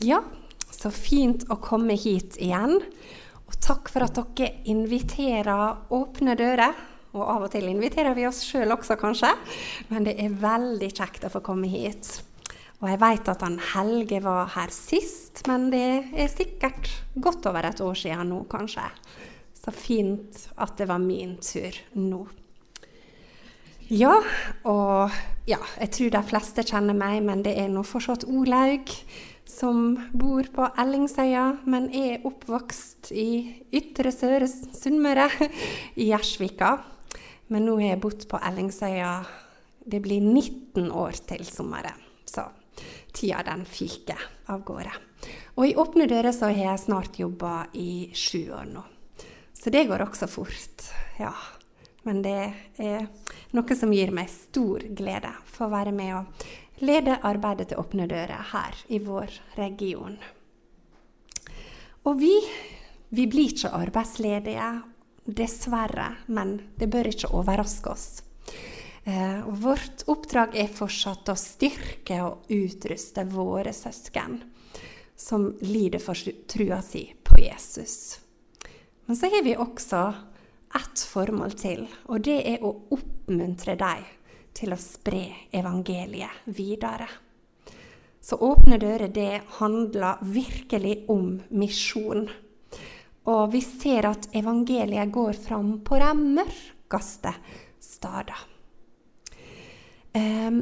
Ja, så fint å komme hit igjen. Og takk for at dere inviterer Åpne dører. Og av og til inviterer vi oss sjøl også, kanskje. Men det er veldig kjekt å få komme hit. Og jeg veit at han Helge var her sist, men det er sikkert godt over et år siden nå, kanskje. Så fint at det var min tur nå. Ja, og ja, jeg tror de fleste kjenner meg, men det er nå fortsatt Olaug som bor på Ellingsøya, men er oppvokst i Ytre Søre Sunnmøre, i Gjersvika. Men nå har jeg bodd på Ellingsøya Det blir 19 år til sommeren. Så tida den fyker av gårde. Og i Åpne dører så har jeg snart jobba i sju år nå. Så det går også fort. Ja. Men det er noe som gir meg stor glede for å være med og lede arbeidet til Åpne dører her i vår region. Og vi, vi blir ikke arbeidsledige, dessverre, men det bør ikke overraske oss. Eh, vårt oppdrag er fortsatt å styrke og utruste våre søsken som lider for trua si på Jesus. Men så har vi også ett formål til, og det er å oppmuntre dem til å spre evangeliet videre. Så Åpne dører det handler virkelig om misjon. Og vi ser at evangeliet går fram på de mørkeste steder. Um,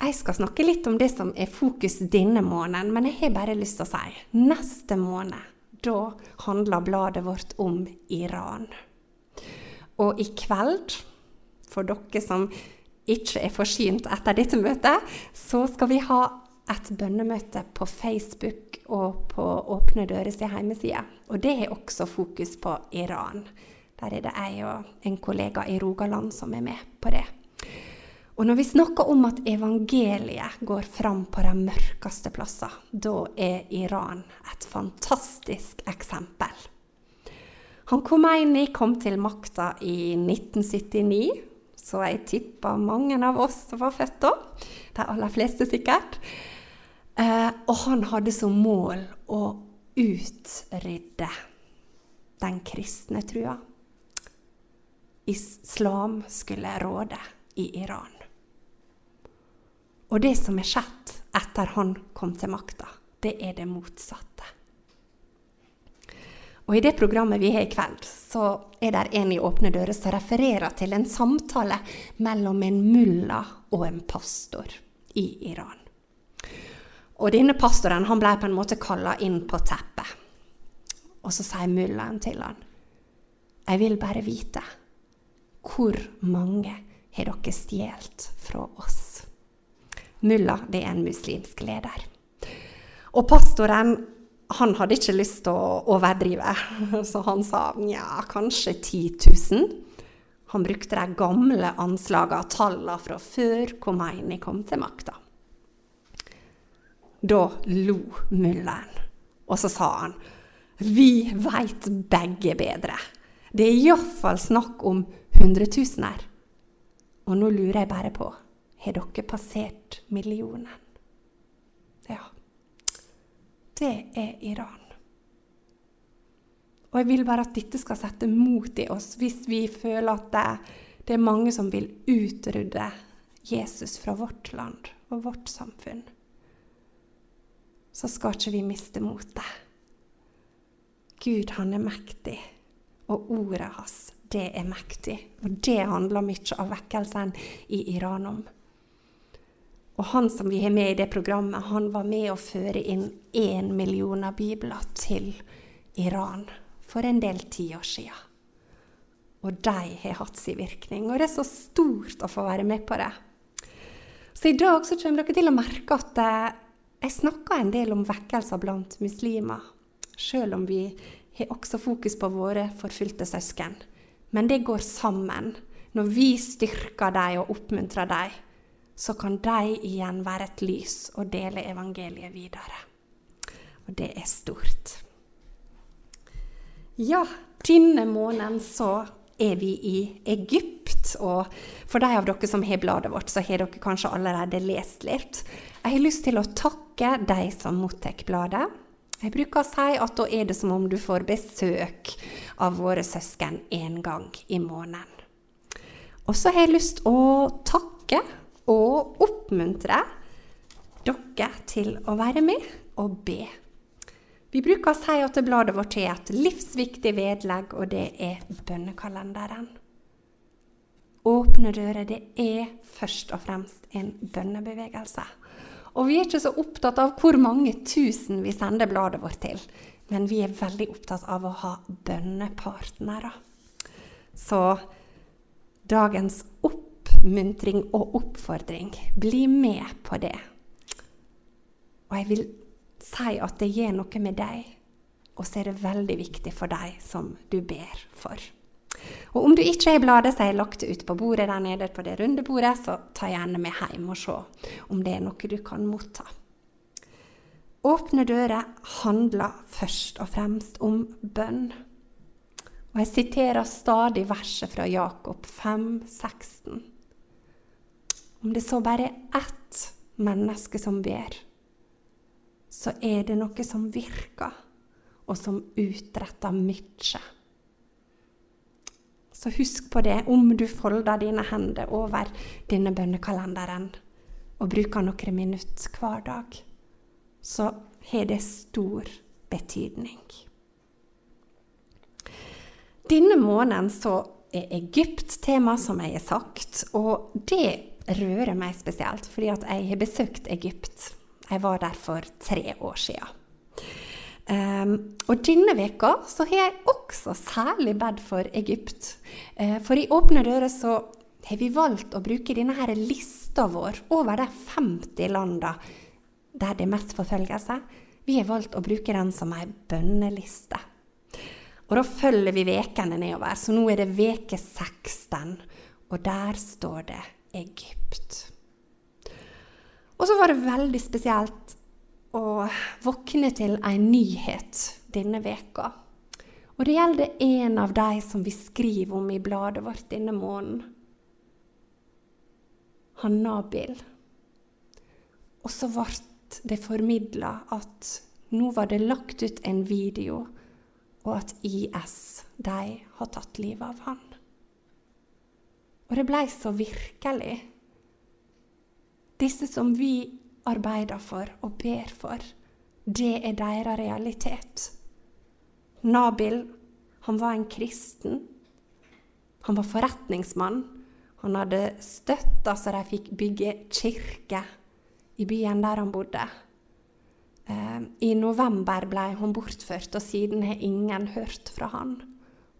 jeg skal snakke litt om det som er fokus denne måneden, men jeg har bare lyst til å si neste måned, da handler bladet vårt om Iran. Og i kveld, for dere som ikke er forsynt etter dette møtet, så skal vi ha et bønnemøte på Facebook og på Åpne dører sin hjemmeside. Og det er også fokus på Iran. Der er det jeg og en kollega i Rogaland som er med på det. Og når vi snakker om at evangeliet går fram på de mørkeste plasser, da er Iran et fantastisk eksempel. Han Khomeini kom til makta i 1979 så jeg tipper mange av oss som var født da. De aller fleste sikkert. Eh, og han hadde som mål å utrydde den kristne trua. Islam skulle råde i Iran. Og det som er skjedd etter han kom til makta, det er det motsatte. Og I det programmet vi har i kveld, så er det en i Åpne dører som refererer til en samtale mellom en mulla og en pastor i Iran. Og denne pastoren han ble på en måte kalla inn på teppet. Og så sier mullaen til han, 'Jeg vil bare vite hvor mange har dere stjålet fra oss?' Mulla det er en muslimsk leder. Og pastoren han hadde ikke lyst til å overdrive, så han sa ja, kanskje 10 000. Han brukte de gamle anslagene, tallene fra før Khomeini kom til makta. Da lo mullaen, og så sa han vi veit begge bedre. Det er iallfall snakk om hundretusener. Og nå lurer jeg bare på, har dere passert millionen? Det er Iran. Og jeg vil bare at dette skal sette mot i oss hvis vi føler at det, det er mange som vil utrydde Jesus fra vårt land og vårt samfunn. Så skal ikke vi miste motet. Gud, han er mektig, og ordet hans, det er mektig. Og det handler mye av vekkelsen i Iran om. Og han som vi har med i det programmet, han var med å føre inn én million bibler til Iran for en del tiår siden. Og de har hatt sin virkning. Og det er så stort å få være med på det. Så i dag så kommer dere til å merke at eh, jeg snakker en del om vekkelser blant muslimer. Selv om vi har også fokus på våre forfulgte søsken. Men det går sammen. Når vi styrker dem og oppmuntrer dem, så kan de igjen være et lys og dele evangeliet videre. Og det er stort. Ja, denne måneden så er vi i Egypt. Og for de av dere som har bladet vårt, så har dere kanskje allerede lest litt. Jeg har lyst til å takke de som mottar bladet. Jeg bruker å si at da er det som om du får besøk av våre søsken en gang i måneden. Og så har jeg lyst å takke og oppmuntre dere til å være med og be. Vi bruker å si at bladet vårt har et livsviktig vedlegg, og det er bønnekalenderen. Åpne dører, det er først og fremst en bønnebevegelse. Og vi er ikke så opptatt av hvor mange tusen vi sender bladet vårt til, men vi er veldig opptatt av å ha bønnepartnere. Så dagens oppmuntring og oppfordring, bli med på det. Og jeg vil si at det gjør noe med deg, og så er det veldig viktig for deg som du ber for. Og om du ikke har bladet, så har lagt ut på bordet der nede på det runde bordet, så ta gjerne med hjem og se om det er noe du kan motta. Åpne dører handler først og fremst om bønn. Og jeg siterer stadig verset fra Jakob 5, 16. Om det så bare er ett menneske som ber, så er det noe som virker, og som utretter mye. Så husk på det om du folder dine hender over denne bønnekalenderen og bruker noen minutter hver dag, så har det stor betydning. Denne måneden så er Egypt tema, som jeg har sagt, og det rører meg spesielt, fordi at jeg har besøkt Egypt jeg var der for tre år siden. Um, og denne veka så har jeg også særlig bedt for Egypt. Uh, for i Åpne dører så har vi valgt å bruke denne her lista vår over de 50 landene der det er mest forfølgelse. Vi har valgt å bruke den som ei bønneliste. Og da følger vi vekene nedover, så nå er det veke 16, og der står det Egypt. Og så var det veldig spesielt å våkne til en nyhet denne veka. Og det gjelder en av de som vi skriver om i bladet vårt denne måneden. Han Nabil. Og så ble det formidla at nå var det lagt ut en video, og at IS de har tatt livet av han. Og det blei så virkelig. Disse som vi arbeider for og ber for, det er deres realitet. Nabil, han var en kristen. Han var forretningsmann. Han hadde støtta så de fikk bygge kirke i byen der han bodde. Eh, I november ble han bortført, og siden har ingen hørt fra han.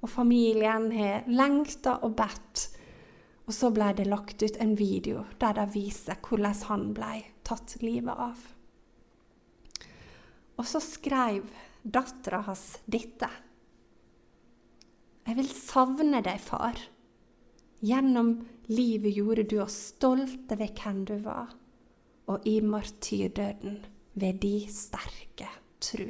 Og familien har lengta og bedt og så ble det lagt ut en video der de viser hvordan han ble tatt livet av. Og så skrev dattera hans dette. Jeg vil savne deg, far. Gjennom livet gjorde du oss stolte ved hvem du var, og i martyrdøden ved de sterke tru.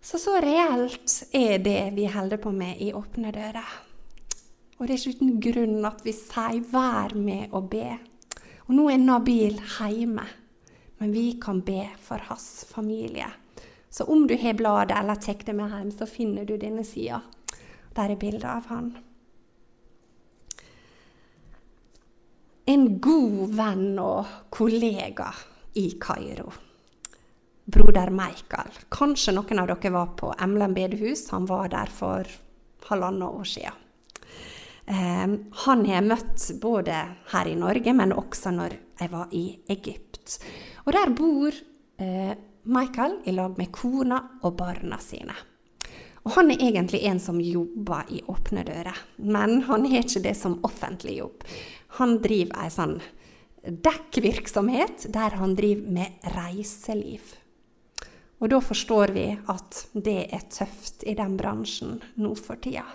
Så så reelt er det vi holder på med i Åpne dører. Og det er ikke uten grunn at vi sier 'vær med og be'. Og nå er Nabil hjemme, men vi kan be for hans familie. Så om du har bladet eller tar det med hjem, så finner du denne sida. Der er bilder av han. En god venn og kollega i Kairo. Broder Michael. Kanskje noen av dere var på Emlen bedehus. Han var der for halvannet år siden. Ehm, han har jeg møtt både her i Norge, men også når jeg var i Egypt. Og der bor eh, Michael i lag med kona og barna sine. Og han er egentlig en som jobber i Åpne dører, men han har ikke det som offentlig jobb. Han driver ei sånn dekkvirksomhet der han driver med reiseliv. Og da forstår vi at det er tøft i den bransjen nå for tida.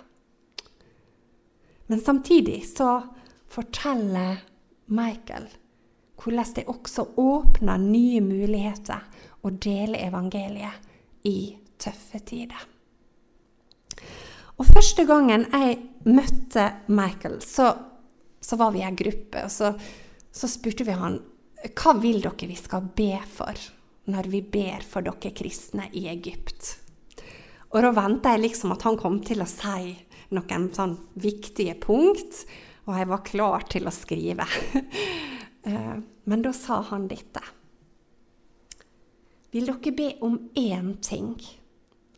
Men samtidig så forteller Michael hvordan det også åpner nye muligheter å dele evangeliet i tøffe tider. Og Første gangen jeg møtte Michael, så, så var vi i ei gruppe. og så, så, spurte vi han hva vil dere vi skal be for når vi ber for dere kristne i Egypt? Og da venta jeg liksom at han kom til å si noen sånn viktige punkt, og jeg var klar til å skrive. Eh, men da sa han dette. Vil dere be om én ting?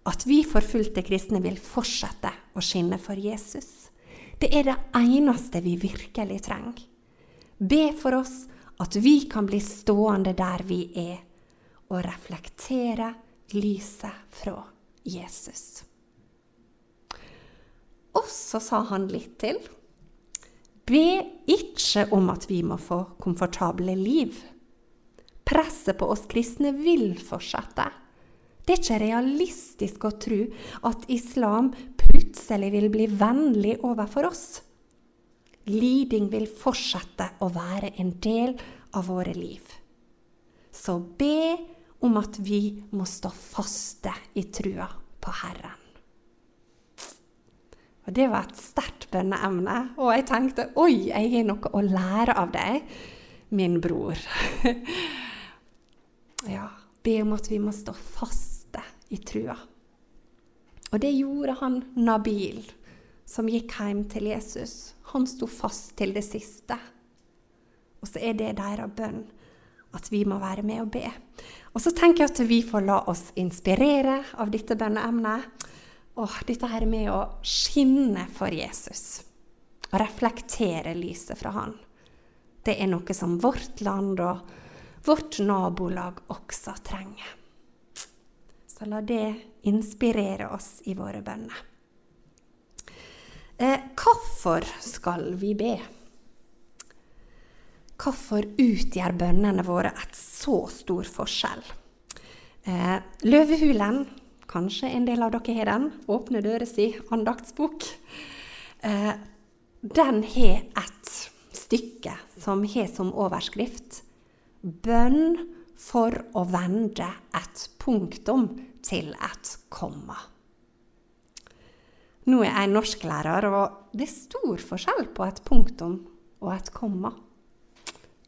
At vi forfulgte kristne vil fortsette å skinne for Jesus. Det er det eneste vi virkelig trenger. Be for oss at vi kan bli stående der vi er, og reflektere lyset fra Jesus. Og så sa han litt til. Be ikke om at vi må få komfortable liv. Presset på oss kristne vil fortsette. Det er ikke realistisk å tro at islam plutselig vil bli vennlig overfor oss. Liding vil fortsette å være en del av våre liv. Så be om at vi må stå faste i trua på Herren. Og Det var et sterkt bønneemne, og jeg tenkte oi, jeg har noe å lære av deg, min bror. ja, be om at vi må stå faste i trua. Og det gjorde han Nabil, som gikk hjem til Jesus. Han sto fast til det siste. Og så er det deres bønn at vi må være med og be. Og så tenker jeg at vi får la oss inspirere av dette bønneemnet. Og dette her med å skinne for Jesus. Og reflektere lyset fra Han. Det er noe som vårt land og vårt nabolag også trenger. Så la det inspirere oss i våre bønner. Eh, hvorfor skal vi be? Hvorfor utgjør bønnene våre et så stor forskjell? Eh, Løvehulen, kanskje en del av dere har den, Åpne dører si andaktsbok. Eh, den har et stykke som har som overskrift 'Bønn for å vende et punktum til et komma'. Nå er jeg norsklærer, og det er stor forskjell på et punktum og et komma.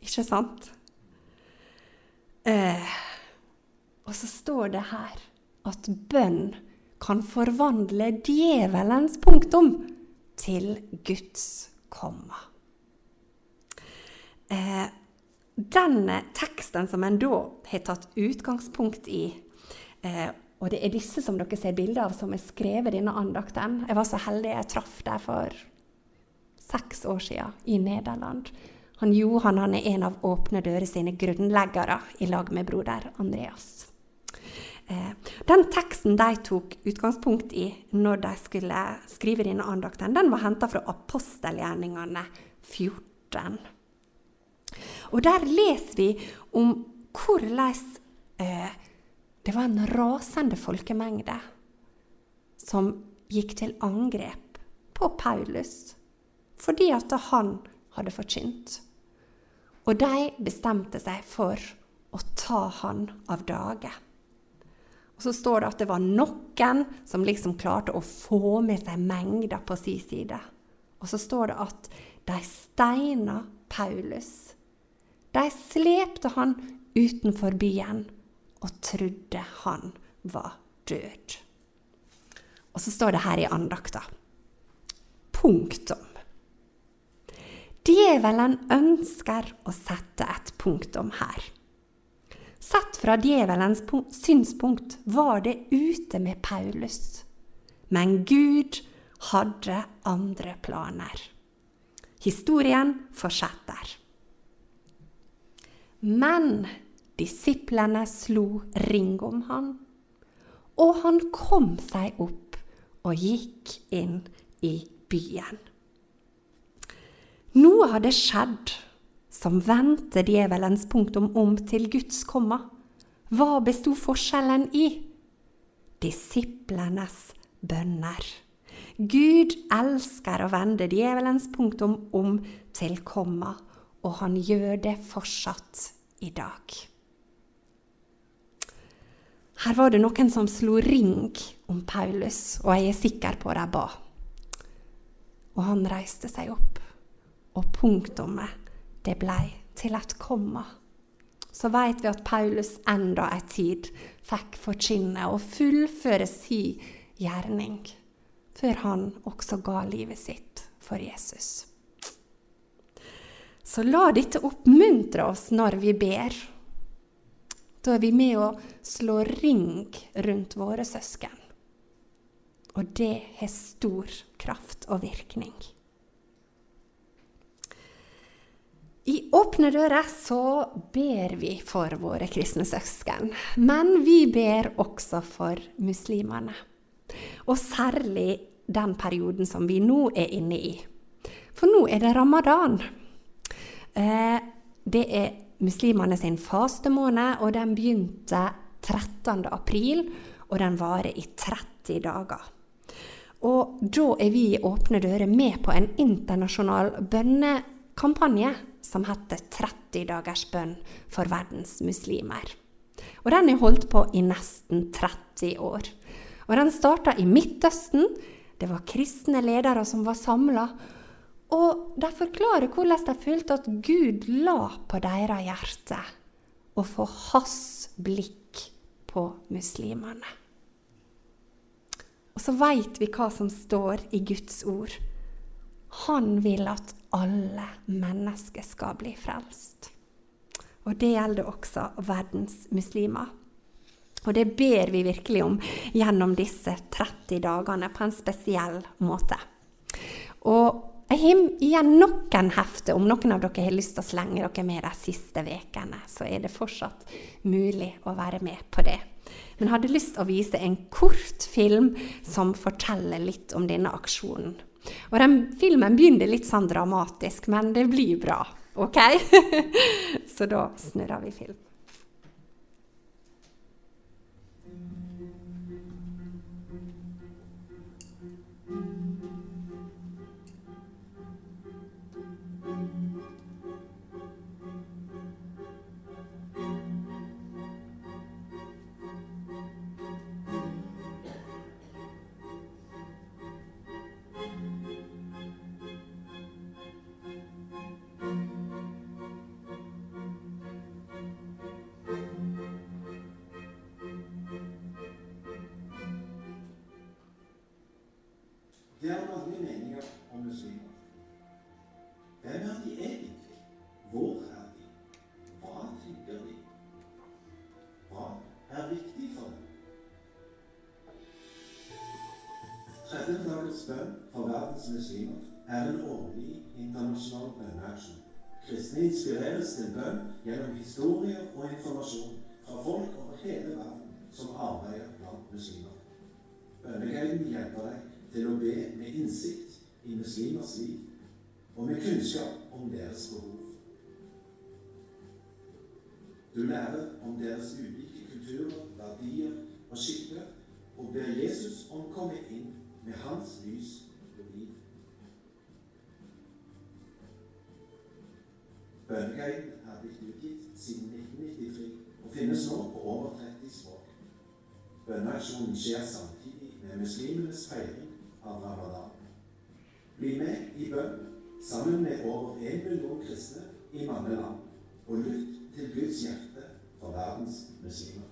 Ikke sant? Eh, og så står det her at bønn kan forvandle djevelens punktum til Guds komma. Eh, den teksten som en da har tatt utgangspunkt i eh, Og det er disse som dere ser bilde av, som har skrevet denne andakten. Jeg var så heldig jeg traff der for seks år siden i Nederland. Han Johan han er en av Åpne dører sine grunnleggere i lag med broder Andreas. Eh, den teksten de tok utgangspunkt i når de skulle skrive denne andakten, den var henta fra apostelgjerningene 14. Og der leser vi om hvordan eh, det var en rasende folkemengde som gikk til angrep på Paulus fordi at han hadde forkynt. Og de bestemte seg for å ta han av dage. Og så står det at det var noen som liksom klarte å få med seg mengder på si side. Og så står det at de steina Paulus. De slepte han utenfor byen og trodde han var død. Og så står det her i andakta punktum. Djevelen ønsker å sette et punktum her. Sett fra djevelens synspunkt var det ute med Paulus. Men Gud hadde andre planer. Historien fortsetter. Men disiplene slo ring om han, og han kom seg opp og gikk inn i byen. Noe hadde skjedd som vendte djevelens punktum om til Guds komma. Hva bestod forskjellen i? Disiplenes bønner. Gud elsker å vende djevelens punktum om til komma, og han gjør det fortsatt i dag. Her var det noen som slo ring om Paulus, og jeg er sikker på de ba. Og han reiste seg opp og punktummet, det blei til et komma. så vet vi at Paulus enda en tid fikk forkynne og fullføre si gjerning, før han også ga livet sitt for Jesus. Så la dette oppmuntre oss når vi ber. Da er vi med å slå ring rundt våre søsken. Og det har stor kraft og virkning. I Åpne dører så ber vi for våre kristne søsken, men vi ber også for muslimene. Og særlig den perioden som vi nå er inne i. For nå er det ramadan. Eh, det er muslimene sin fastemåned, og den begynte 13. april, og den varer i 30 dager. Og da er vi i Åpne dører med på en internasjonal bønnekampanje som heter 30 dagers bønn for verdens muslimer. Og den er holdt på i nesten 30 år. Og den starta i Midtøsten. Det var kristne ledere som var samla. Og de forklarer hvordan de følte at Gud la på deres hjerte å få hans blikk på muslimene. Og så veit vi hva som står i Guds ord. Han vil at alle mennesker skal bli frelst. Og det gjelder også verdens muslimer. Og det ber vi virkelig om gjennom disse 30 dagene på en spesiell måte. Og jeg har igjen noen hefter. Om noen av dere har lyst til å slenge dere med de siste ukene, så er det fortsatt mulig å være med på det. Men jeg hadde lyst til å vise en kort film som forteller litt om denne aksjonen. Og den filmen begynner litt sånn dramatisk, men det blir bra. OK? Så da snurrer vi film. Gjennom historier og informasjon fra folk over hele verden som arbeider blant muslimer. Bønneguiden hjelper deg til å be med innsikt i muslimers liv og med kunnskap om deres behov. Du lærer om deres ulike kulturer, verdier og skikker, og ber Jesus om å komme inn med hans lys Bønneguiden er blitt utgitt siden 1993 og finnes nå på over 30 språk. Bønneaksjonen skjer samtidig med muslimenes feiring av ramadan. Bli med i bønn sammen med over 1 million kristne i mange land, og lytt til Guds hjerte for verdens muslimer.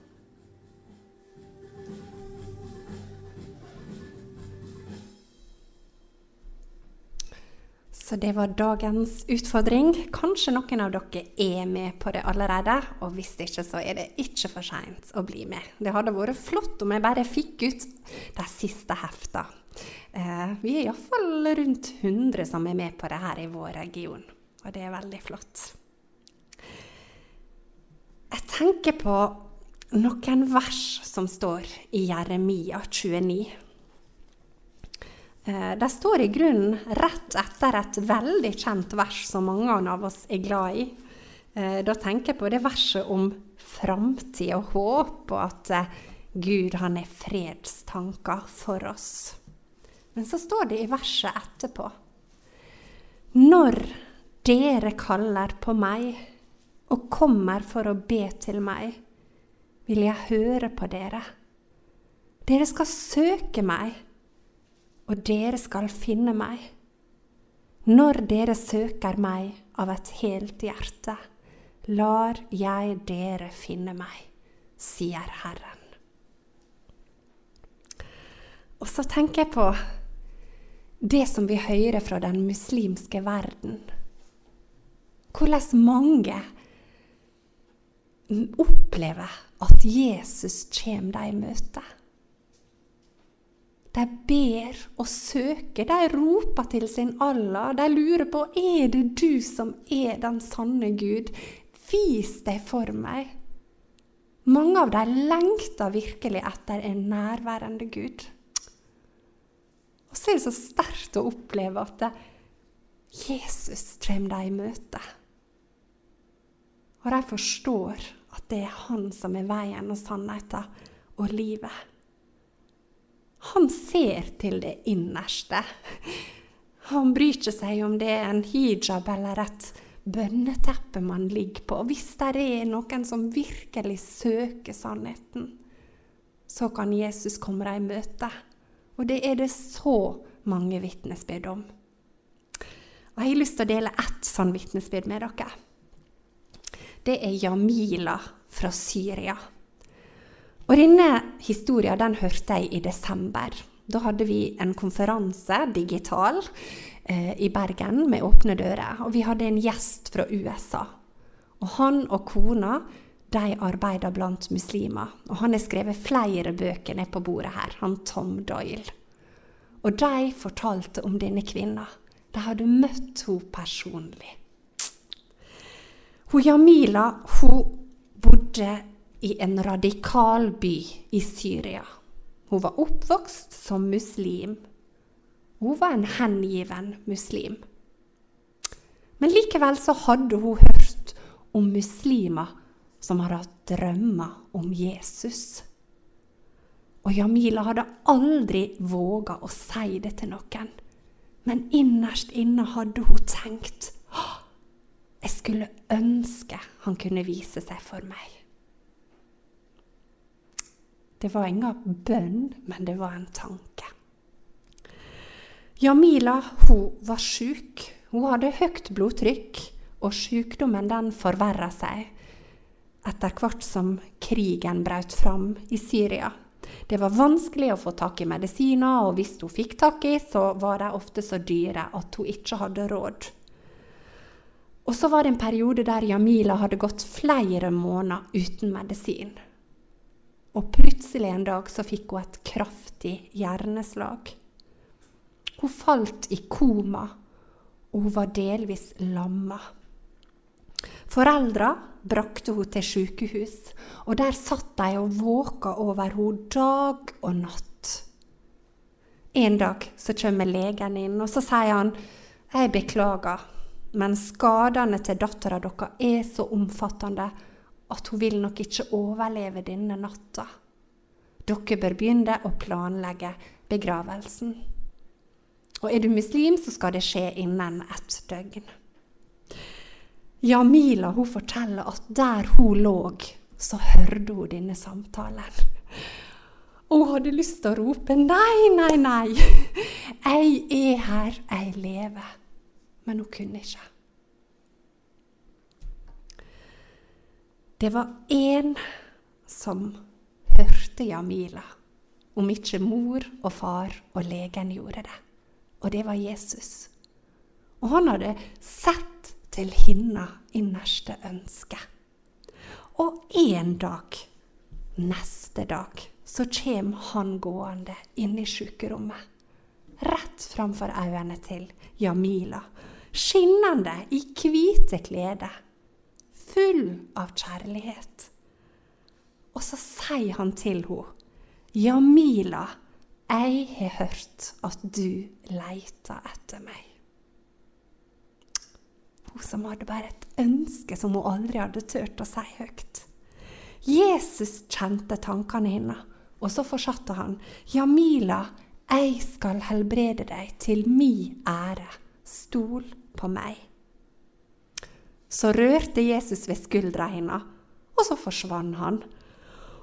Så det var dagens utfordring. Kanskje noen av dere er med på det allerede. Og hvis ikke, så er det ikke for seint å bli med. Det hadde vært flott om jeg bare fikk ut de siste hefta. Eh, vi er iallfall rundt 100 som er med på det her i vår region. Og det er veldig flott. Jeg tenker på noen vers som står i Jeremia 29. Eh, det står i grunnen rett etter et veldig kjent vers som mange av oss er glad i. Eh, da tenker jeg på det verset om framtid og håp, og at eh, Gud han er fredstanker for oss. Men så står det i verset etterpå Når dere kaller på meg og kommer for å be til meg, vil jeg høre på dere. Dere skal søke meg og dere skal finne meg. Når dere søker meg av et helt hjerte, lar jeg dere finne meg, sier Herren. Og så tenker jeg på det som vi hører fra den muslimske verden. Hvordan mange opplever at Jesus kommer dem i møte. De ber og søker, de roper til sin Allah. De lurer på er det du som er den sanne Gud. Vis deg for meg. Mange av dem lengter virkelig etter en nærværende Gud. Og så er det så sterkt å oppleve at Jesus kommer dem i møte. Og de forstår at det er han som er veien og sannheten og livet. Han ser til det innerste. Han bryr ikke seg om det er en hijab eller et bønneteppe man ligger på. Hvis det er noen som virkelig søker sannheten, så kan Jesus komme dem i møte. Og det er det så mange vitnesbyrd om. Og Jeg har lyst til å dele ett sånn vitnesbyrd med dere. Det er Jamila fra Syria. Og denne historien den hørte jeg i desember. Da hadde vi en konferanse, digital, eh, i Bergen med åpne dører. Og vi hadde en gjest fra USA. Og han og kona de arbeider blant muslimer. Og han har skrevet flere bøker ned på bordet her, han Tom Doyle. Og de fortalte om denne kvinna. De hadde møtt henne personlig. Hun Jamila hun bodde i en radikal by i Syria. Hun var oppvokst som muslim. Hun var en hengiven muslim. Men likevel så hadde hun hørt om muslimer som hadde hatt drømmer om Jesus. Og Jamila hadde aldri våga å si det til noen. Men innerst inne hadde hun tenkt jeg skulle ønske han kunne vise seg for meg. Det var ingen bønn, men det var en tanke. Jamila hun var syk. Hun hadde høyt blodtrykk, og sykdommen den forverra seg etter hvert som krigen brøt fram i Syria. Det var vanskelig å få tak i medisiner, og hvis hun fikk tak i, så var de ofte så dyre at hun ikke hadde råd. Og så var det en periode der Jamila hadde gått flere måneder uten medisin. Og plutselig en dag så fikk hun et kraftig hjerneslag. Hun falt i koma, og hun var delvis lamma. Foreldra brakte hun til sykehus, og der satt de og våka over henne dag og natt. En dag så kommer legen inn, og så sier han jeg beklager, men skadene til dattera deres er så omfattende at hun vil nok ikke overleve denne natta. Dere bør begynne å planlegge begravelsen. Og er du muslim, så skal det skje innen ett døgn. Jamila hun forteller at der hun lå, så hørte hun denne samtalen. Og hun hadde lyst til å rope 'nei, nei, nei'. Jeg er her, jeg lever. Men hun kunne ikke. Det var én som hørte Jamila, om ikke mor og far og legen gjorde det. Og det var Jesus. Og han hadde sett til hennes innerste ønske. Og en dag, neste dag, så kommer han gående inn i sykerommet. Rett framfor øynene til Jamila, skinnende i hvite klede, full av kjærlighet. Og så sier han til henne, Jamila, jeg har hørt at du leiter etter meg hun som hadde bare et ønske som hun aldri hadde turt å si høyt. Jesus kjente tankene hennes, og så fortsatte han. Jamila, jeg skal helbrede deg til mi ære. Stol på meg. Så rørte Jesus ved skuldra hennes, og så forsvant han.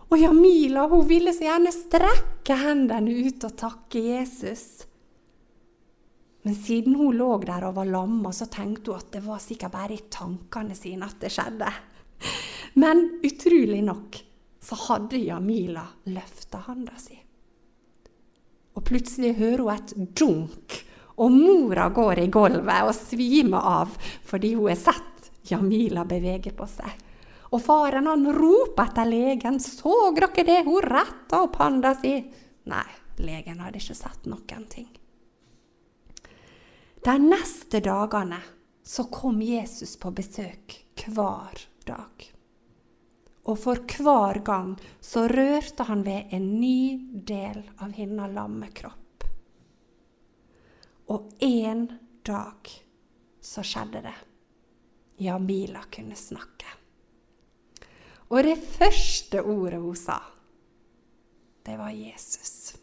Og Jamila hun ville så gjerne strekke hendene ut og takke Jesus. Men siden hun lå der og var lamma, så tenkte hun at det var sikkert bare i tankene sine at det skjedde. Men utrolig nok så hadde Jamila løfta handa si. Og plutselig hører hun et dunk, og mora går i gulvet og svimer av fordi hun har sett Jamila beveger på seg. Og faren han roper etter legen. 'Så dere det?' Hun retta opp handa si. Nei, legen hadde ikke sett noen ting. De neste dagene så kom Jesus på besøk hver dag. Og for hver gang så rørte han ved en ny del av hennes lammekropp. Og en dag så skjedde det. Jamila kunne snakke. Og det første ordet hun sa, det var Jesus.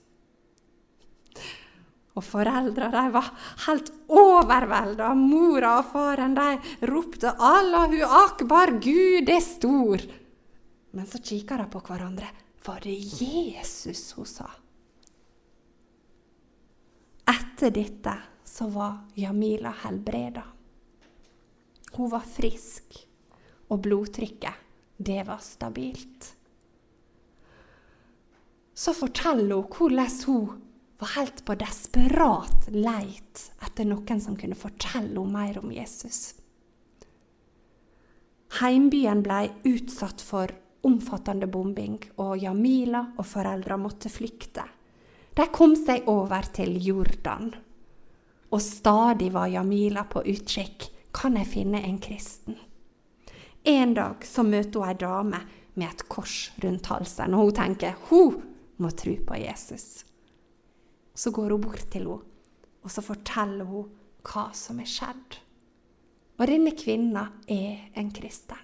Og foreldra de var helt overvelda. Mora og faren de ropte 'Allahu akbar, Gud er stor'. Men så kikka de på hverandre. Var det Jesus hun sa? Etter dette så var Jamila helbreda. Hun var frisk, og blodtrykket, det var stabilt. Så forteller hun hvordan hun var helt på desperat leit etter noen som kunne fortelle henne mer om Jesus. Heimbyen ble utsatt for omfattende bombing, og Jamila og foreldra måtte flykte. De kom seg over til Jordan. Og stadig var Jamila på utkikk. Kan jeg finne en kristen? En dag så møter hun ei dame med et kors rundt halsen, og hun tenker hun må tro på Jesus. Så går hun bort til henne, og så forteller hun hva som er skjedd. Og denne kvinna er en kristen.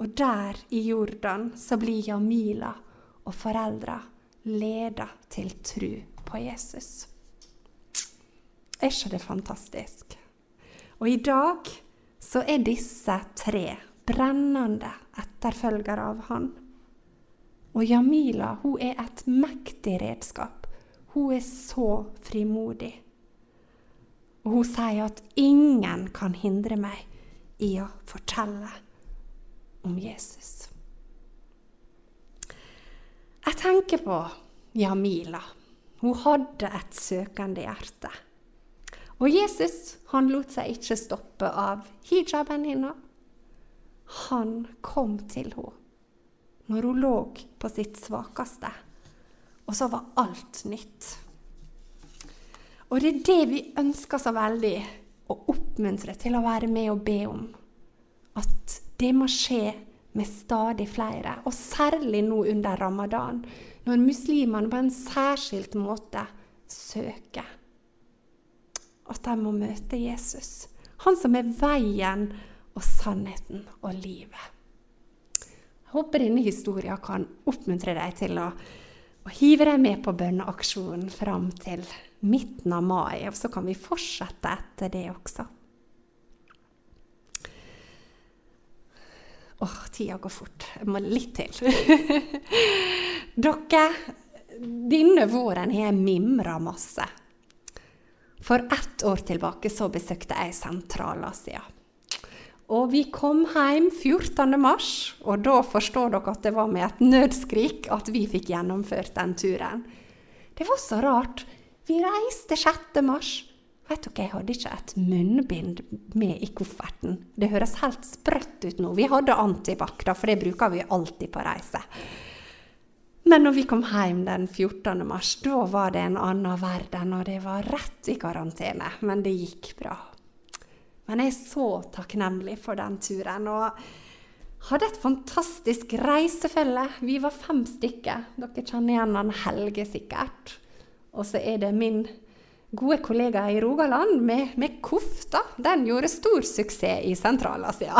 Og der i Jordan så blir Jamila og foreldra leda til tru på Jesus. Er ikke det fantastisk? Og i dag så er disse tre brennende etterfølgere av han. Og Jamila hun er et mektig redskap. Hun er så frimodig. Og hun sier at ingen kan hindre meg i å fortelle om Jesus. Jeg tenker på Jamila. Hun hadde et søkende hjerte. Og Jesus han lot seg ikke stoppe av hijaben hennes. Han kom til henne når hun lå på sitt svakeste. Og så var alt nytt. Og det er det vi ønsker så veldig å oppmuntre til å være med og be om. At det må skje med stadig flere, og særlig nå under ramadan, når muslimene på en særskilt måte søker. At de må møte Jesus, han som er veien og sannheten og livet. Jeg håper denne historien kan oppmuntre deg til å, å hive deg med på bønneaksjonen fram til midten av mai, og så kan vi fortsette etter det også. Åh, tida går fort. Jeg må litt til. Dere, denne våren har jeg mimra masse. For ett år tilbake så besøkte jeg Sentral-Asia. Og vi kom hjem 14. mars, og da forstår dere at det var med et nødskrik at vi fikk gjennomført den turen. Det var så rart. Vi reiste 6. mars. Vet dere, Jeg hadde ikke et munnbind med i kofferten. Det høres helt sprøtt ut nå. Vi hadde antibac, for det bruker vi alltid på reise. Men når vi kom hjem den 14. mars, da var det en annen verden, og det var rett i karantene. Men det gikk bra. Men jeg er så takknemlig for den turen. Og hadde et fantastisk reisefelle. Vi var fem stykker. Dere kjenner igjen han Helge sikkert. Og så er det min gode kollegaer i Rogaland med, med kofta. Den gjorde stor suksess i Sentral-Asia.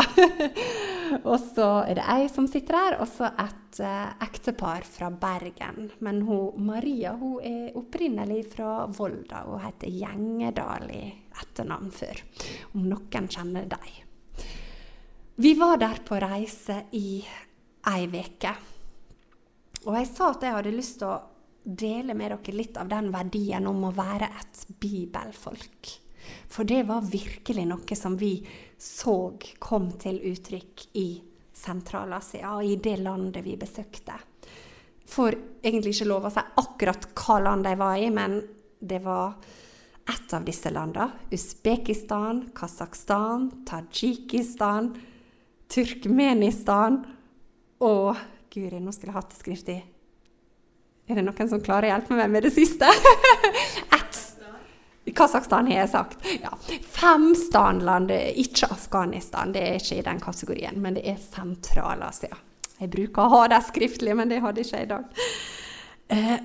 og så er det ei som sitter her, og så et eh, ektepar fra Bergen. Men hun, Maria hun er opprinnelig fra Volda. Hun heter Gjengedal i etternavn før, om noen kjenner dem. Vi var der på reise i ei uke. Og jeg sa at jeg hadde lyst til å dele med dere litt av den verdien om å være et bibelfolk. For det var virkelig noe som vi så kom til uttrykk i Sentral-Asia, i det landet vi besøkte. Får egentlig ikke lov å si akkurat hva land de var i, men det var ett av disse landene. Usbekistan, Kasakhstan, Tadsjikistan, Turkmenistan og Guri, nå skulle jeg hatt det skriftlig. Er det noen som klarer å hjelpe meg med det siste? Ett. Kasakhstan har jeg sagt. Ja. Fem stanland, ikke Afghanistan. Det er ikke i den kategorien, men det er Sentral-Asia. Jeg bruker å ha det skriftlig, men det hadde ikke jeg i dag. Eh,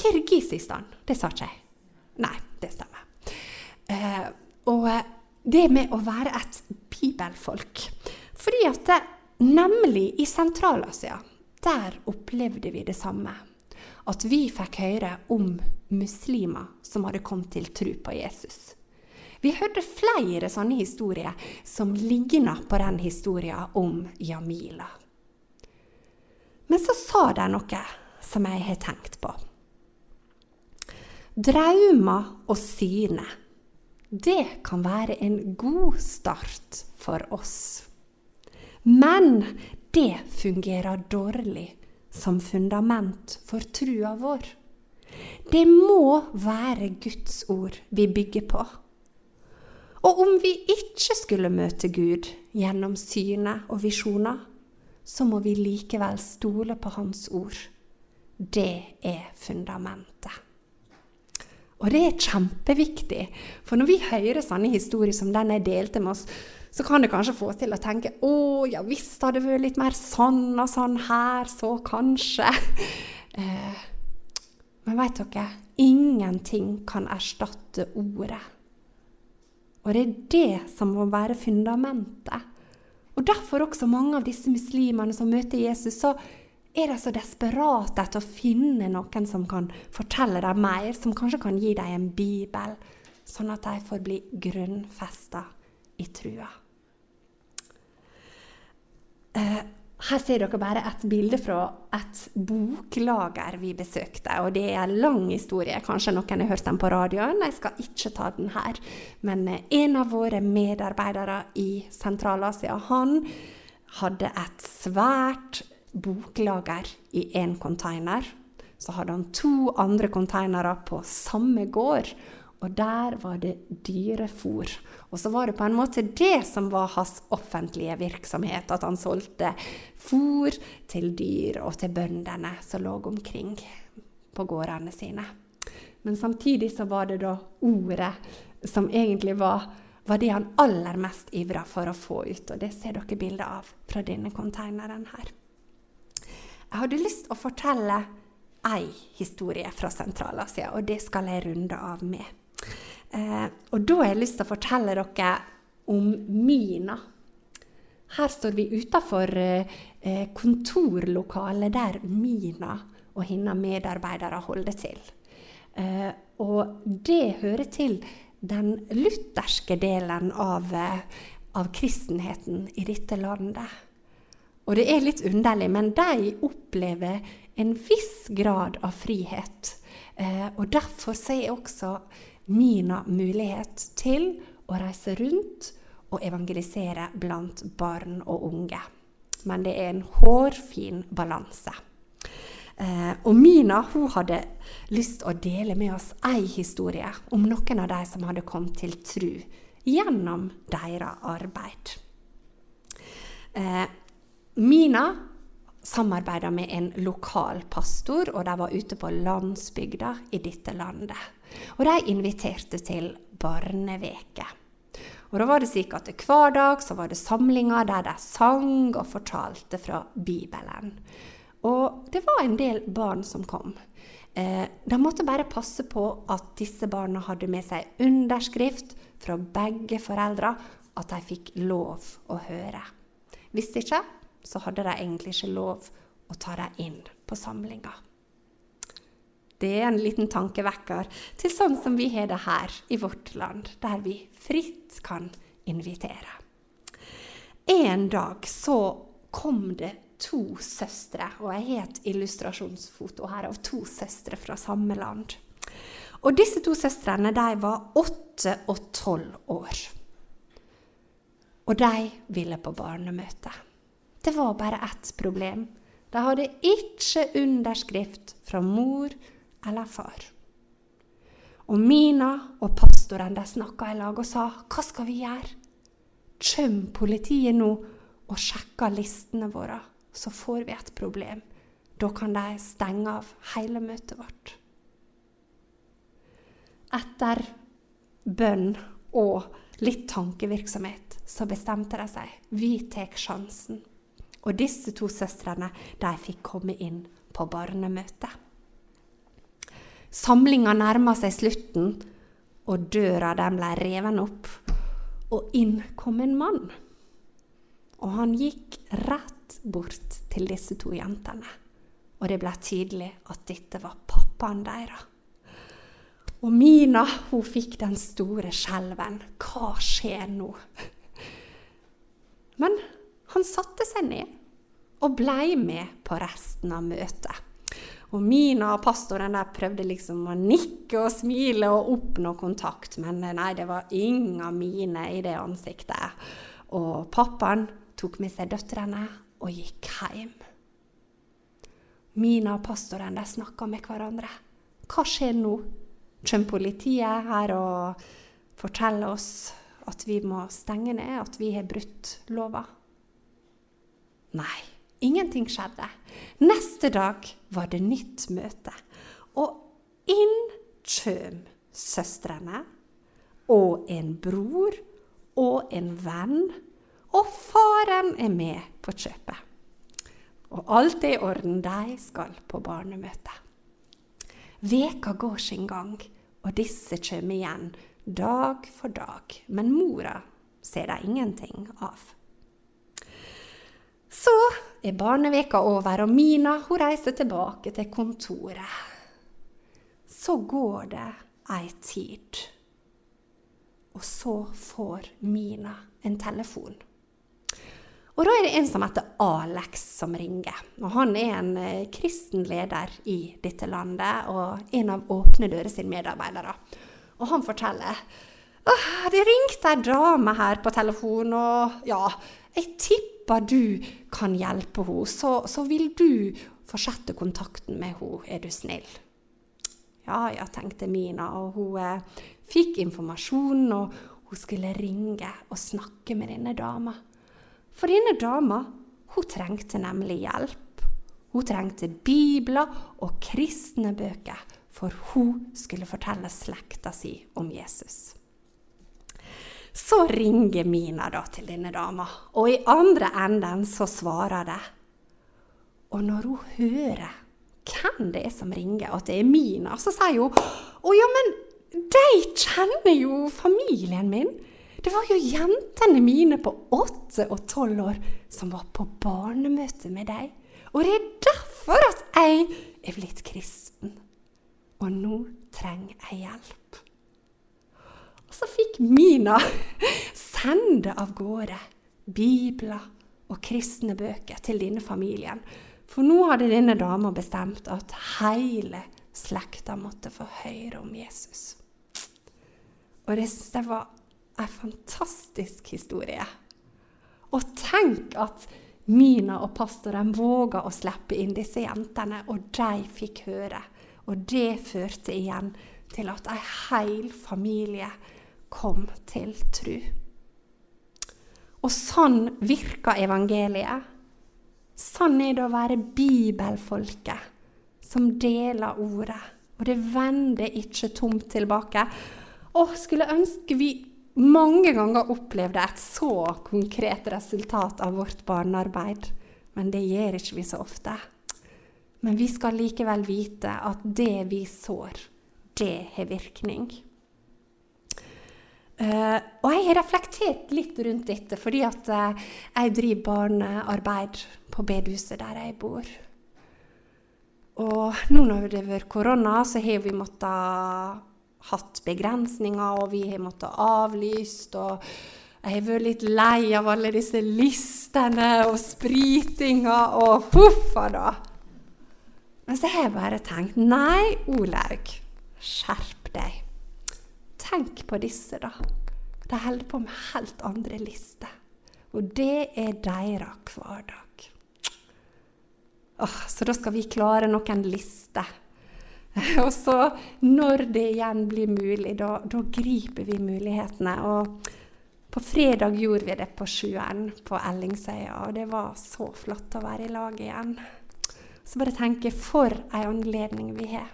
Kirgisistan, det sa ikke jeg. Nei, det stemmer. Eh, og det med å være et bibelfolk Fordi at det, nemlig i Sentral-Asia, der opplevde vi det samme. At vi fikk høre om muslimer som hadde kommet til tro på Jesus. Vi hørte flere sånne historier som ligna på den historien om Jamila. Men så sa de noe som jeg har tenkt på. Drømmer og syner, det kan være en god start for oss. Men det fungerer dårlig som fundament for trua vår. Det må være Guds ord vi bygger på. Og om vi ikke skulle møte Gud gjennom syne og visjoner, så må vi likevel stole på Hans ord. Det er fundamentet. Og det er kjempeviktig, for når vi hører sånne historier som den jeg delte med oss, så kan det kanskje få oss til å tenke å ja visst hadde vært litt mer sånn og sånn her, så kanskje. Eh, men veit dere, ingenting kan erstatte ordet. Og det er det som må være fundamentet. Og derfor også mange av disse muslimene som møter Jesus, så er de så desperate etter å finne noen som kan fortelle dem mer, som kanskje kan gi dem en bibel, sånn at de får bli grunnfesta i trua. Eh, her ser dere bare et bilde fra et boklager vi besøkte. og Det er en lang historie. Kanskje noen har hørt den på radioen. Jeg skal ikke ta den her. Men eh, en av våre medarbeidere i Sentral-Asia han hadde et svært boklager i én container. Så hadde han to andre containere på samme gård, og der var det dyrefôr. Og så var det på en måte det som var hans offentlige virksomhet, at han solgte fôr til dyr og til bøndene som lå omkring på gårdene sine. Men samtidig så var det da ordet som egentlig var, var det han aller mest ivra for å få ut. Og det ser dere bilde av fra denne konteineren her. Jeg hadde lyst til å fortelle ei historie fra Sentral-Asia, og det skal jeg runde av med. Eh, og da har jeg lyst til å fortelle dere om Mina. Her står vi utafor eh, kontorlokalet der Mina og hennes medarbeidere holder til. Eh, og det hører til den lutherske delen av, eh, av kristenheten i dette landet. Og det er litt underlig, men de opplever en viss grad av frihet. Eh, og derfor er også Mina mulighet til å reise rundt og evangelisere blant barn og unge. Men det er en hårfin balanse. Eh, og Mina hun hadde lyst til å dele med oss ei historie om noen av de som hadde kommet til tru gjennom deres arbeid. Eh, Mina samarbeida med en lokal pastor, og de var ute på landsbygda i dette landet. Og de inviterte til barneveke. Og da var det slik at Hver dag så var det samlinger der de sang og fortalte fra Bibelen. Og det var en del barn som kom. Eh, de måtte bare passe på at disse barna hadde med seg underskrift fra begge foreldre, at de fikk lov å høre. Hvis ikke, så hadde de egentlig ikke lov å ta dem inn på samlinga. Det er en liten tankevekker til sånn som vi har det her i vårt land, der vi fritt kan invitere. En dag så kom det to søstre, og jeg har et illustrasjonsfoto her av to søstre fra samme land. Og disse to søstrene de var åtte og tolv år. Og de ville på barnemøte. Det var bare ett problem. De hadde ikke underskrift fra mor eller far. Og Mina og pastoren de snakka i lag og sa hva skal vi gjøre? Kjem politiet nå og sjekker listene våre, så får vi et problem. Da kan de stenge av hele møtet vårt. Etter bønn og litt tankevirksomhet så bestemte de seg. Vi tar sjansen. Og disse to søstrene de fikk komme inn på barnemøtet. Samlinga nærma seg slutten, og døra den ble reven opp. Og inn kom en mann. Og han gikk rett bort til disse to jentene. Og det ble tydelig at dette var pappaen deres. Og Mina hun fikk den store skjelven. Hva skjer nå? Men han satte seg ned og blei med på resten av møtet. Og Mina og pastoren der prøvde liksom å nikke og smile og oppnå kontakt, men nei, det var ingen mine i det ansiktet. Og pappaen tok med seg døtrene og gikk hjem. Mina og pastoren de snakka med hverandre. Hva skjer nå? Kommer politiet her og forteller oss at vi må stenge ned, at vi har brutt lova? Nei, ingenting skjedde. Neste dag var det nytt møte. Og inn kjøm søstrene og en bror og en venn. Og faren er med på kjøpet. Og alt er i orden, de skal på barnemøte. Veka går sin gang, og disse kommer igjen dag for dag. Men mora ser de ingenting av. Så er barneveka over, og Mina hun reiser tilbake til kontoret. Så går det ei tid, og så får Mina en telefon. Og da er det en som heter Alex som ringer. Og han er en eh, kristen leder i dette landet og en av Åpne dører sine medarbeidere. Og han forteller Åh, det ringte ei dame her på telefon, og ja, jeg tipper du kan hjelpe henne. Så, så vil du fortsette kontakten med henne, er du snill? Ja ja, tenkte Mina, og hun eh, fikk informasjon, og hun skulle ringe og snakke med denne dama. For denne dama hun trengte nemlig hjelp. Hun trengte bibler og kristne bøker, for hun skulle fortelle slekta si om Jesus. Så ringer Mina da til denne dama, og i andre enden så svarer det. Og når hun hører hvem det er som ringer, at det er Mina, så sier hun å ja, men de kjenner jo familien min. Det var jo jentene mine på åtte og tolv år som var på barnemøte med deg. Og det er derfor at jeg er blitt kristen. Og nå trenger jeg hjelp. Og så fikk Mina sende av gårde bibler og kristne bøker til denne familien. For nå hadde denne dama bestemt at hele slekta måtte få høre om Jesus. Og det, det var en fantastisk historie. Og tenk at Mina og pastoren våga å slippe inn disse jentene, og de fikk høre. Og det førte igjen til at en hel familie kom til tru. Og sånn virker evangeliet. Sånn er det å være bibelfolket som deler ordet. Og det vender ikke tomt tilbake. Og skulle ønske vi mange ganger opplevde et så konkret resultat av vårt barnearbeid. Men det gjør ikke vi så ofte. Men vi skal likevel vite at det vi sår, det har virkning. Uh, og jeg har reflektert litt rundt dette, fordi at uh, jeg driver barnearbeid på bedehuset der jeg bor. Og nå når det har vært korona, så har vi måttet hatt begrensninger, og vi har måttet avlyst. og jeg har vært litt lei av alle disse listene og spritinga og puffa, da. Men så har jeg bare tenkt nei, Olaug, skjerp deg. Tenk på disse, da. De holder på med helt andre lister. Og det er deres hverdag. Åh, så da skal vi klare noen lister. Og så, når det igjen blir mulig, da, da griper vi mulighetene. Og på fredag gjorde vi det på sjøen på Ellingsøya, og det var så flott å være i lag igjen. Så bare tenke for ei anledning vi har.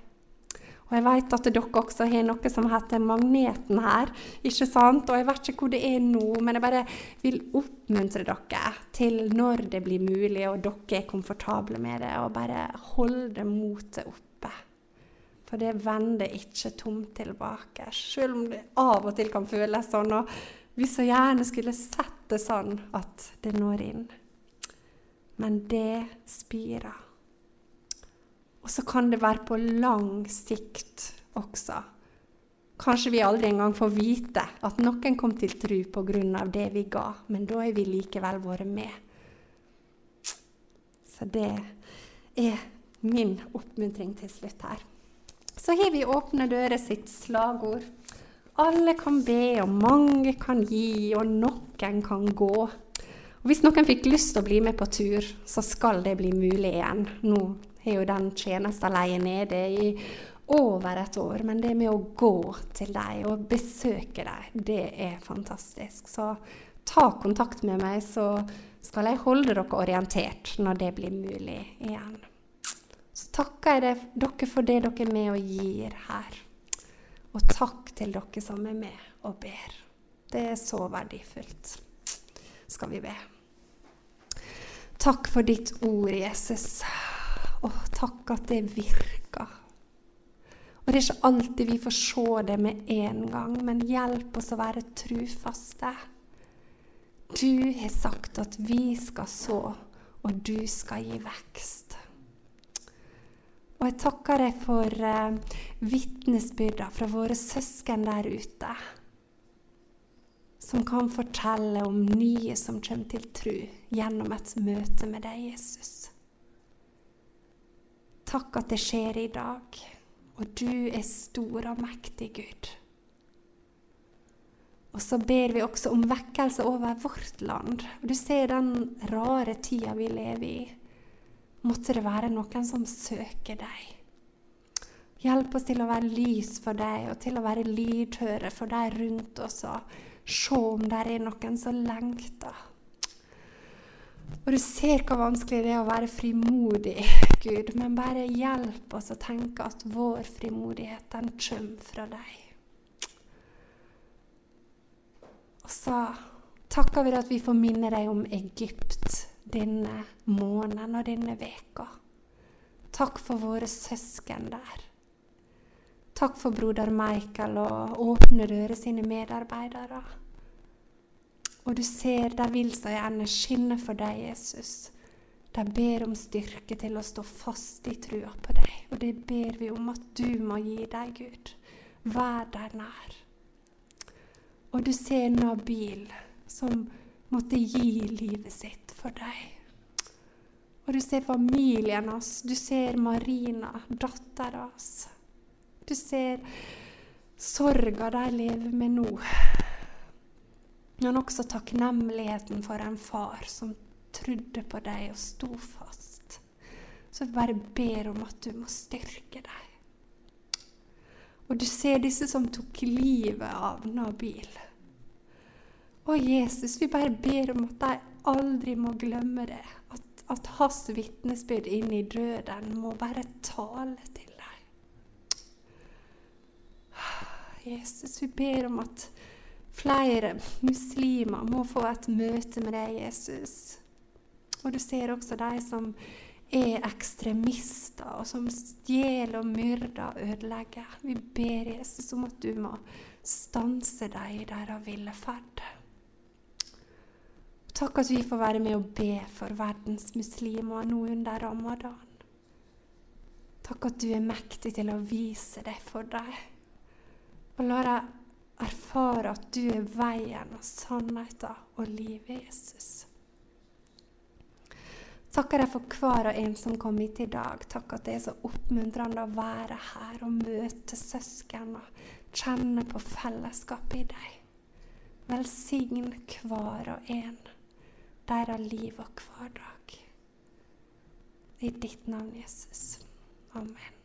Og jeg vet at dere også har noe som heter Magneten her. ikke sant? Og jeg vet ikke hvor det er nå, men jeg bare vil oppmuntre dere til når det blir mulig, og dere er komfortable med det, og bare holde motet oppe. For det vender ikke tomt tilbake, selv om det av og til kan føles sånn. Og vi så gjerne skulle sett det sånn at det når inn. Men det spirer. Og så kan det være på lang sikt også. Kanskje vi aldri engang får vite at noen kom til tru pga. det vi ga, men da er vi likevel vært med. Så det er min oppmuntring til slutt her. Så har vi Åpne dører sitt slagord. Alle kan be, og mange kan gi, og noen kan gå. Og hvis noen fikk lyst til å bli med på tur, så skal det bli mulig igjen nå har jo den tjenesten leie nede i over et år. Men det med å gå til dem og besøke dem, det er fantastisk. Så ta kontakt med meg, så skal jeg holde dere orientert når det blir mulig igjen. Så takker jeg dere for det dere er med og gir her. Og takk til dere som er med og ber. Det er så verdifullt. Skal vi be. Takk for ditt ord, Jesus. Å, takk at det virker. Og det er ikke alltid vi får se det med en gang, men hjelp oss å være trufaste. Du har sagt at vi skal så, og du skal gi vekst. Og jeg takker deg for eh, vitnesbyrda fra våre søsken der ute, som kan fortelle om nye som kommer til tru gjennom et møte med deg, Jesus. Takk at det skjer i dag. Og du er stor og mektig, Gud. Og så ber vi også om vekkelse over vårt land. Du ser den rare tida vi lever i. Måtte det være noen som søker deg. Hjelp oss til å være lys for deg, og til å være lydhøre for deg rundt oss. Og se om det er noen som lengter. Og du ser hvor vanskelig det er å være frimodig, Gud, men bare hjelp oss å tenke at vår frimodighet, den kommer fra deg. Og så takker vi deg at vi får minne deg om Egypt denne måneden og denne veka. Takk for våre søsken der. Takk for broder Michael og Åpne Røre sine medarbeidere. Og du ser de vil så gjerne skinne for deg, Jesus. De ber om styrke til å stå fast i trua på deg. Og det ber vi om at du må gi deg, Gud. Vær deg nær. Og du ser Nabil, som måtte gi livet sitt for deg. Og du ser familien hans. Du ser Marina, dattera hans. Du ser sorga de lever med nå men også takknemligheten for en far som trodde på deg og sto fast. Så jeg bare ber om at du må styrke deg. Og du ser disse som tok livet av Nabil. Å, Jesus, vi bare ber om at de aldri må glemme det. At, at hans vitnesbyrd inn i døden må bare tale til deg. Jesus, vi ber om at Flere muslimer må få et møte med deg, Jesus. Og du ser også de som er ekstremister, og som stjeler og myrder og ødelegger. Vi ber Jesus om at du må stanse dem i deres ville ferd. Takk at vi får være med og be for verdens muslimer nå under ramadan. Takk at du er mektig til å vise deg for dem. Og la dem erfare at du er veien og sannheten og livet, Jesus. Takker deg for hver og en som kom hit i dag. Takk at det er så oppmuntrende å være her og møte søsken og kjenne på fellesskapet i deg. Velsign hver og en. deres liv og hverdag. I ditt navn, Jesus. Amen.